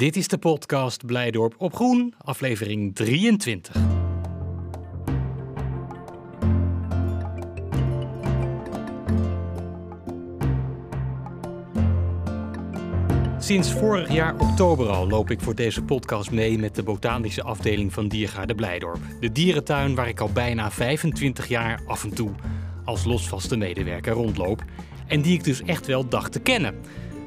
Dit is de podcast Blijdorp op Groen, aflevering 23. Sinds vorig jaar oktober al loop ik voor deze podcast mee met de botanische afdeling van Diergaarde Blijdorp. De dierentuin waar ik al bijna 25 jaar af en toe als losvaste medewerker rondloop. En die ik dus echt wel dacht te kennen.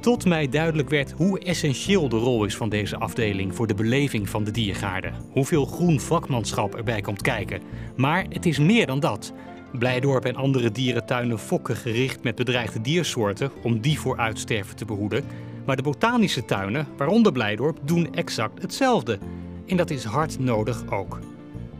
Tot mij duidelijk werd hoe essentieel de rol is van deze afdeling voor de beleving van de diergaarden. Hoeveel groen vakmanschap erbij komt kijken. Maar het is meer dan dat. Blijdorp en andere dierentuinen fokken gericht met bedreigde diersoorten om die voor uitsterven te behoeden. Maar de botanische tuinen, waaronder Blijdorp, doen exact hetzelfde. En dat is hard nodig ook.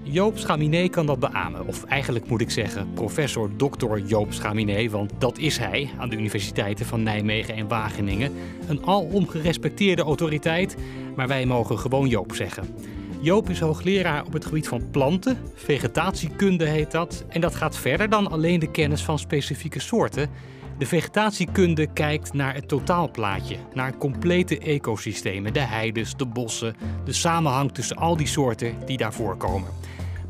Joop Schaminé kan dat beamen. Of eigenlijk moet ik zeggen professor Dr. Joop Schaminé, want dat is hij aan de universiteiten van Nijmegen en Wageningen. Een alom gerespecteerde autoriteit, maar wij mogen gewoon Joop zeggen. Joop is hoogleraar op het gebied van planten, vegetatiekunde heet dat. En dat gaat verder dan alleen de kennis van specifieke soorten. De vegetatiekunde kijkt naar het totaalplaatje, naar complete ecosystemen, de heides, de bossen, de samenhang tussen al die soorten die daar voorkomen.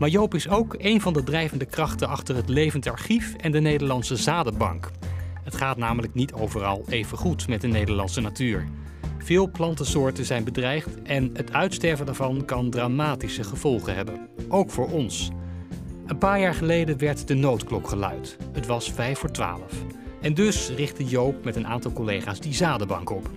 Maar Joop is ook een van de drijvende krachten achter het Levend Archief en de Nederlandse Zadenbank. Het gaat namelijk niet overal even goed met de Nederlandse natuur. Veel plantensoorten zijn bedreigd en het uitsterven daarvan kan dramatische gevolgen hebben. Ook voor ons. Een paar jaar geleden werd de noodklok geluid. Het was vijf voor twaalf. En dus richtte Joop met een aantal collega's die zadenbank op.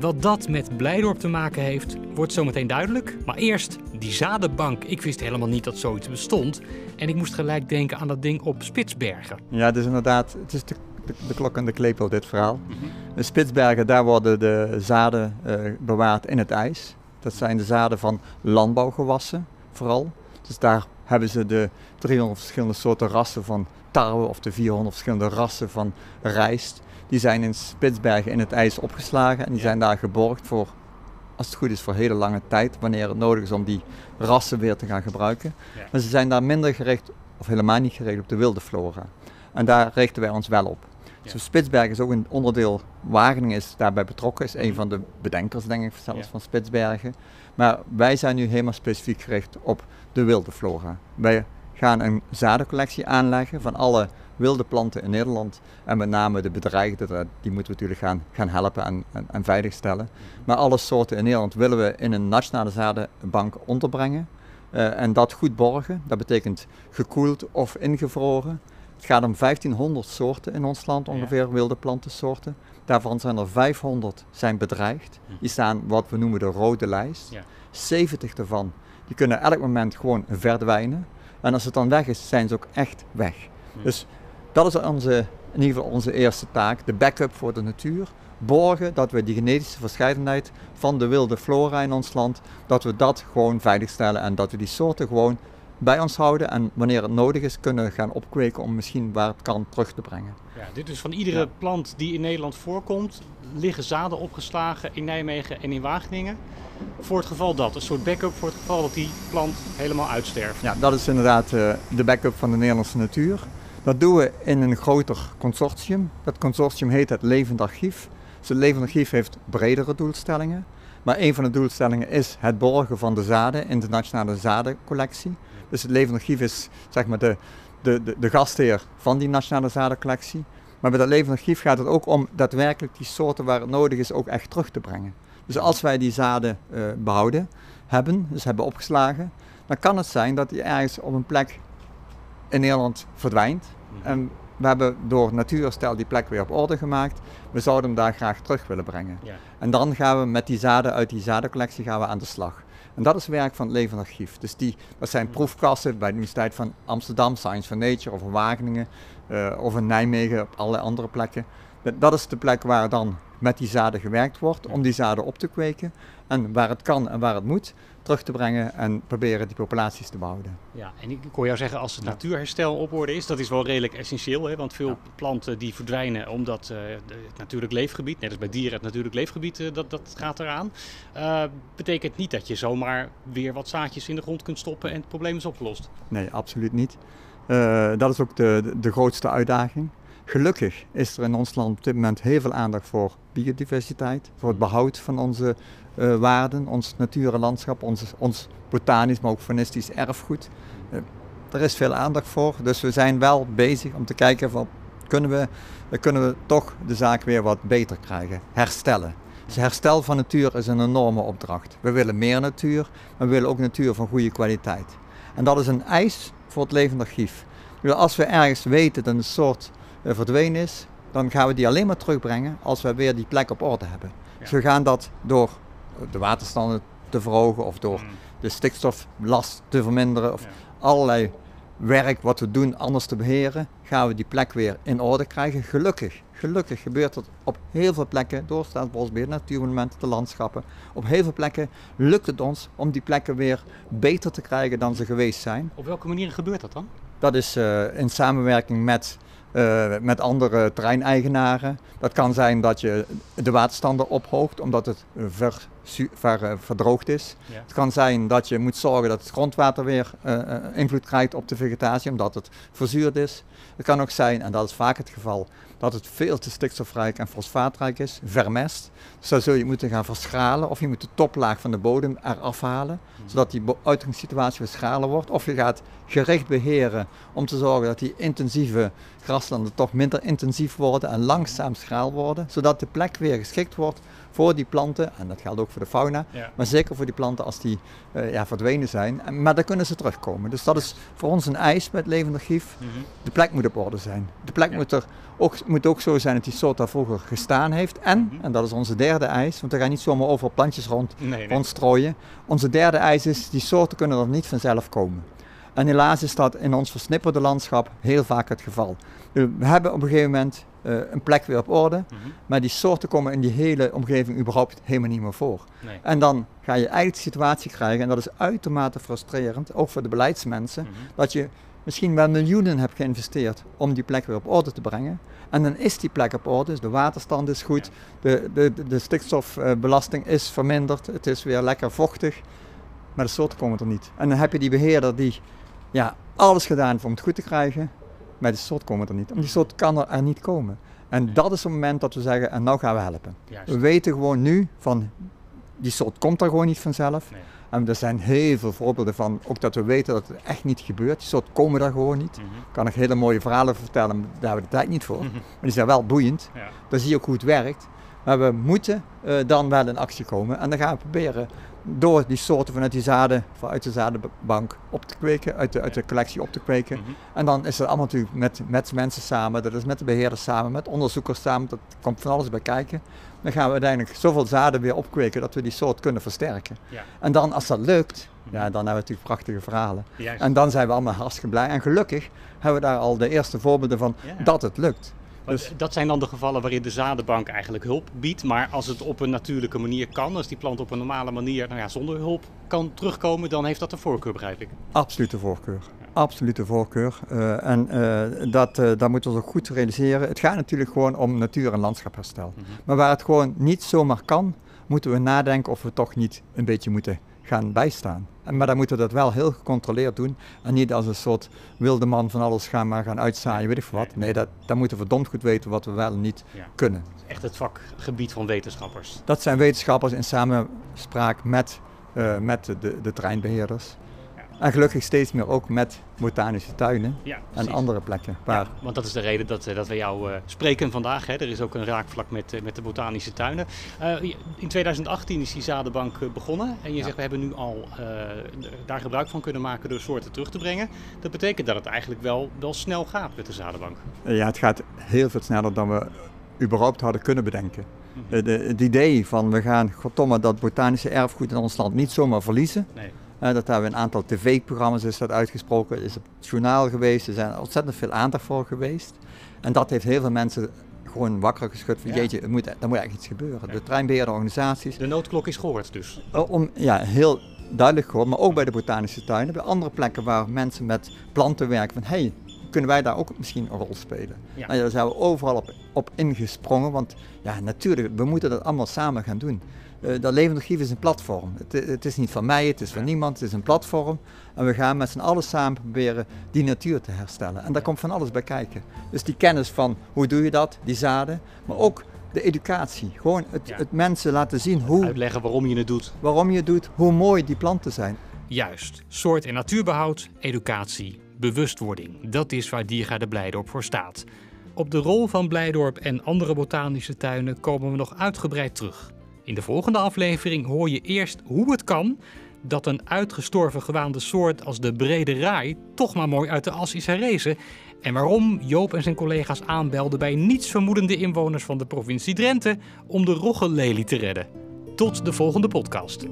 Wat dat met Blijdorp te maken heeft, wordt zometeen duidelijk. Maar eerst die zadenbank. Ik wist helemaal niet dat zoiets bestond. En ik moest gelijk denken aan dat ding op Spitsbergen. Ja, het is inderdaad het is de, de, klok en de klepel, dit verhaal. De Spitsbergen, daar worden de zaden uh, bewaard in het ijs. Dat zijn de zaden van landbouwgewassen, vooral. Dus daar hebben ze de 300 verschillende soorten rassen van tarwe of de 400 verschillende rassen van rijst. Die zijn in Spitsbergen in het ijs opgeslagen en die zijn daar geborgd voor, als het goed is, voor hele lange tijd, wanneer het nodig is om die rassen weer te gaan gebruiken. Maar ze zijn daar minder gericht, of helemaal niet gericht op de wilde flora. En daar richten wij ons wel op. Ja. Dus Spitsbergen is ook een onderdeel, Wageningen is daarbij betrokken, is een van de bedenkers denk ik zelfs van Spitsbergen. Maar wij zijn nu helemaal specifiek gericht op de wilde flora. Wij gaan een zadencollectie aanleggen van alle wilde planten in Nederland. En met name de bedreigde, die moeten we natuurlijk gaan, gaan helpen en, en, en veiligstellen. Maar alle soorten in Nederland willen we in een nationale zadenbank onderbrengen. Uh, en dat goed borgen. Dat betekent gekoeld of ingevroren. Het gaat om 1500 soorten in ons land, ongeveer ja. wilde plantensoorten. Daarvan zijn er 500 zijn bedreigd. Die staan wat we noemen de rode lijst. Ja. 70 daarvan die kunnen elk moment gewoon verdwijnen. En als het dan weg is, zijn ze ook echt weg. Dus dat is onze, in ieder geval onze eerste taak, de backup voor de natuur. Borgen dat we die genetische verscheidenheid van de wilde flora in ons land, dat we dat gewoon veiligstellen en dat we die soorten gewoon bij ons houden en wanneer het nodig is kunnen gaan opkweken om misschien waar het kan terug te brengen. Ja, dit is van iedere ja. plant die in Nederland voorkomt, liggen zaden opgeslagen in Nijmegen en in Wageningen. Voor het geval dat, een soort backup voor het geval dat die plant helemaal uitsterft. Ja, dat is inderdaad uh, de backup van de Nederlandse natuur. Dat doen we in een groter consortium. Dat consortium heet het Levend Archief. Dus het Levend Archief heeft bredere doelstellingen. Maar een van de doelstellingen is het borgen van de zaden in de Nationale Zadencollectie. Dus het Levend Archief is zeg maar de, de, de, de gastheer van die Nationale Zadencollectie. Maar bij dat Levend Archief gaat het ook om daadwerkelijk die soorten waar het nodig is ook echt terug te brengen. Dus als wij die zaden uh, behouden hebben, dus hebben opgeslagen, dan kan het zijn dat die ergens op een plek in Nederland verdwijnt. En we hebben door natuurherstel die plek weer op orde gemaakt. We zouden hem daar graag terug willen brengen. Ja. En dan gaan we met die zaden uit die zadencollectie gaan we aan de slag. En dat is werk van het Levend Archief. Dus die, dat zijn proefkassen bij de Universiteit van Amsterdam, Science for Nature, of in Wageningen, uh, of in Nijmegen, op allerlei andere plekken. Dat is de plek waar dan met die zaden gewerkt wordt, om die zaden op te kweken. En waar het kan en waar het moet, terug te brengen en proberen die populaties te behouden. Ja, en ik hoor jou zeggen als het ja. natuurherstel op orde is, dat is wel redelijk essentieel. Hè? Want veel ja. planten die verdwijnen omdat uh, het natuurlijk leefgebied, net als bij dieren het natuurlijk leefgebied, uh, dat, dat gaat eraan. Uh, betekent niet dat je zomaar weer wat zaadjes in de grond kunt stoppen en het probleem is opgelost. Nee, absoluut niet. dat is ook de, de grootste uitdaging. Gelukkig is er in ons land op dit moment heel veel aandacht voor biodiversiteit, voor het behoud van onze uh, waarden, ons natuur landschap, ons, ons botanisch, maar ook faunistisch erfgoed. Uh, er is veel aandacht voor, dus we zijn wel bezig om te kijken van kunnen we, kunnen we toch de zaak weer wat beter krijgen, herstellen. Dus herstel van natuur is een enorme opdracht. We willen meer natuur, maar we willen ook natuur van goede kwaliteit. En dat is een eis voor het levend archief. Als we ergens weten dat een soort verdwenen is, dan gaan we die alleen maar terugbrengen als we weer die plek op orde hebben. Ja. Dus we gaan dat door de waterstanden te verhogen of door mm. de stikstoflast te verminderen of allerlei werk wat we doen anders te beheren, gaan we die plek weer in orde krijgen. Gelukkig, gelukkig gebeurt dat op heel veel plekken door Staatsbosbeheer, natuurmonumenten, de landschappen. Op heel veel plekken lukt het ons om die plekken weer beter te krijgen dan ze geweest zijn. Op welke manier gebeurt dat dan? Dat is uh, in samenwerking met uh, met andere terreineigenaren. Dat kan zijn dat je de waterstanden ophoogt omdat het ver, ver uh, verdroogd is. Ja. Het kan zijn dat je moet zorgen dat het grondwater weer uh, invloed krijgt op de vegetatie omdat het verzuurd is. Het kan ook zijn, en dat is vaak het geval, dat het veel te stikstofrijk en fosfaatrijk is, vermest. Dus dan zul je moeten gaan verschalen of je moet de toplaag van de bodem eraf halen, mhm. zodat die uitgangssituatie weer schraler wordt. Of je gaat gericht beheren om te zorgen dat die intensieve graslanden toch minder intensief worden en langzaam schraal worden, zodat de plek weer geschikt wordt voor die planten, en dat geldt ook voor de fauna, maar zeker voor die planten als die uh, ja, verdwenen zijn. Maar dan kunnen ze terugkomen. Dus dat is voor ons een eis met levend archief. Mhm. De plek moet op orde zijn. De plek moet er ook, moet ook zo zijn dat die soort daar vroeger gestaan heeft. En, mhm. en dat is onze derde eis, want we gaan niet zomaar over plantjes rond, nee, rondstrooien. Onze derde eis is, die soorten kunnen er niet vanzelf komen. En helaas is dat in ons versnipperde landschap heel vaak het geval. We hebben op een gegeven moment uh, een plek weer op orde, mhm. maar die soorten komen in die hele omgeving überhaupt helemaal niet meer voor. Nee. En dan ga je eigenlijk de situatie krijgen, en dat is uitermate frustrerend, ook voor de beleidsmensen, mhm. dat je misschien wel miljoenen hebt geïnvesteerd om die plek weer op orde te brengen. En dan is die plek op orde, dus de waterstand is goed, de, de, de stikstofbelasting is verminderd, het is weer lekker vochtig, maar de soorten komen er niet. En dan heb je die beheerder die ja, alles gedaan heeft om het goed te krijgen, maar de soort komen er niet. Die soort kan er, er niet komen. En dat is het moment dat we zeggen, en nou gaan we helpen. We weten gewoon nu van, die soort komt er gewoon niet vanzelf. Nee. En er zijn heel veel voorbeelden van, ook dat we weten dat het echt niet gebeurt. Die soort komen daar gewoon niet. Mm -hmm. Kan ik hele mooie verhalen vertellen, maar daar hebben we de tijd niet voor. Mhm. Maar die zijn wel boeiend. Ja. Dan zie je ook hoe het werkt. Maar we moeten uh, dan wel in actie komen. En dan gaan we proberen door die soorten vanuit die zaden, vanuit de zadenbank op te kweken, uit de, uit de collectie op te kweken. Mhm. En dan is het allemaal natuurlijk met, met mensen samen, dat is met de beheerders samen, met onderzoekers samen, dat komt van alles bij kijken. Dan gaan we uiteindelijk zoveel zaden weer opkweken dat we die soort kunnen versterken. Ja. En dan als dat lukt, mhm. ja, dan hebben we natuurlijk prachtige verhalen. En dan zijn we allemaal hartstikke blij. En gelukkig hebben we daar al de eerste voorbeelden van dat het lukt. Dus dat zijn dan de gevallen waarin de zadenbank eigenlijk hulp biedt. Maar als het op een natuurlijke manier kan, als die plant op een normale manier nou ja, zonder hulp kan terugkomen, dan heeft dat de voorkeur, begrijp ik. Absolute voorkeur. Absolute voorkeur. Uh, en uh, dat, uh, dat moeten we ons ook goed realiseren. Het gaat natuurlijk gewoon om natuur- en landschapherstel. Mm Maar waar het gewoon niet zomaar kan, moeten we nadenken of we toch niet een beetje moeten gaan bijstaan. Maar dan moeten we dat wel heel gecontroleerd doen. En niet als een soort wilde man van alles gaan maar gaan uitzaaien, weet ik wat. Nee, dat, dan moeten we verdomd goed weten wat we wel en niet kunnen. Echt het vakgebied van wetenschappers. Dat zijn wetenschappers in samenspraak met, uh, met de, de, de treinbeheerders. En gelukkig steeds meer ook met botanische tuinen en andere plekken. Waar... Ja, want dat is de reden dat, eh, dat we jou uh, spreken vandaag. Hè. Er is ook een raakvlak met, uh, met de botanische tuinen. Uh, in 2018 is die zadenbank begonnen. En je zegt we hebben nu al daar gebruik van kunnen maken door soorten terug te brengen. Dat betekent dat het eigenlijk wel, wel snel gaat met de zadenbank. Ja, het gaat heel veel sneller dan we überhaupt hadden kunnen bedenken. Mhm. de, het idee van we gaan goddomme dat botanische erfgoed in ons land niet zomaar verliezen. Nee uh, dat hebben we een aantal tv-programma's is dat uitgesproken, is op het journaal geweest. Er zijn ontzettend veel aandacht voor geweest. En dat heeft heel veel mensen gewoon wakker geschud van jeetje, er moet, er moet echt iets gebeuren. De treinbeheerder organisaties. De noodklok is gehoord dus. Uh, om, ja, heel duidelijk gehoord, maar ook bij de botanische tuinen. Bij andere plekken waar mensen met planten werken van hé, hey, kunnen wij daar ook misschien een rol spelen? Ja. Nou, daar zijn we overal op, op ingesprongen, want ja, natuurlijk, we moeten dat allemaal samen gaan doen. Uh, dat levend archief is een platform. Het, het, is niet van mij, het is van niemand, het is een platform. En we gaan met z'n allen samen proberen die natuur te herstellen. En daar komt van alles bij kijken. Dus die kennis van hoe doe je dat, die zaden, maar ook de educatie. Gewoon het, het mensen laten zien hoe. Uitleggen waarom je het doet. Waarom je het doet, hoe mooi die planten zijn. Juist. Soort- en natuurbehoud, educatie, bewustwording. Dat is waar Diergaarde Blijdorp voor staat. Op de rol van Blijdorp en andere botanische tuinen komen we nog uitgebreid terug. In de volgende aflevering hoor je eerst hoe het kan dat een uitgestorven gewaande soort als de brede raai toch maar mooi uit de as is herrezen en waarom Joop en zijn collega's aanbelden bij nietsvermoedende inwoners van de provincie Drenthe om de roggellelie te redden. Tot de volgende podcast.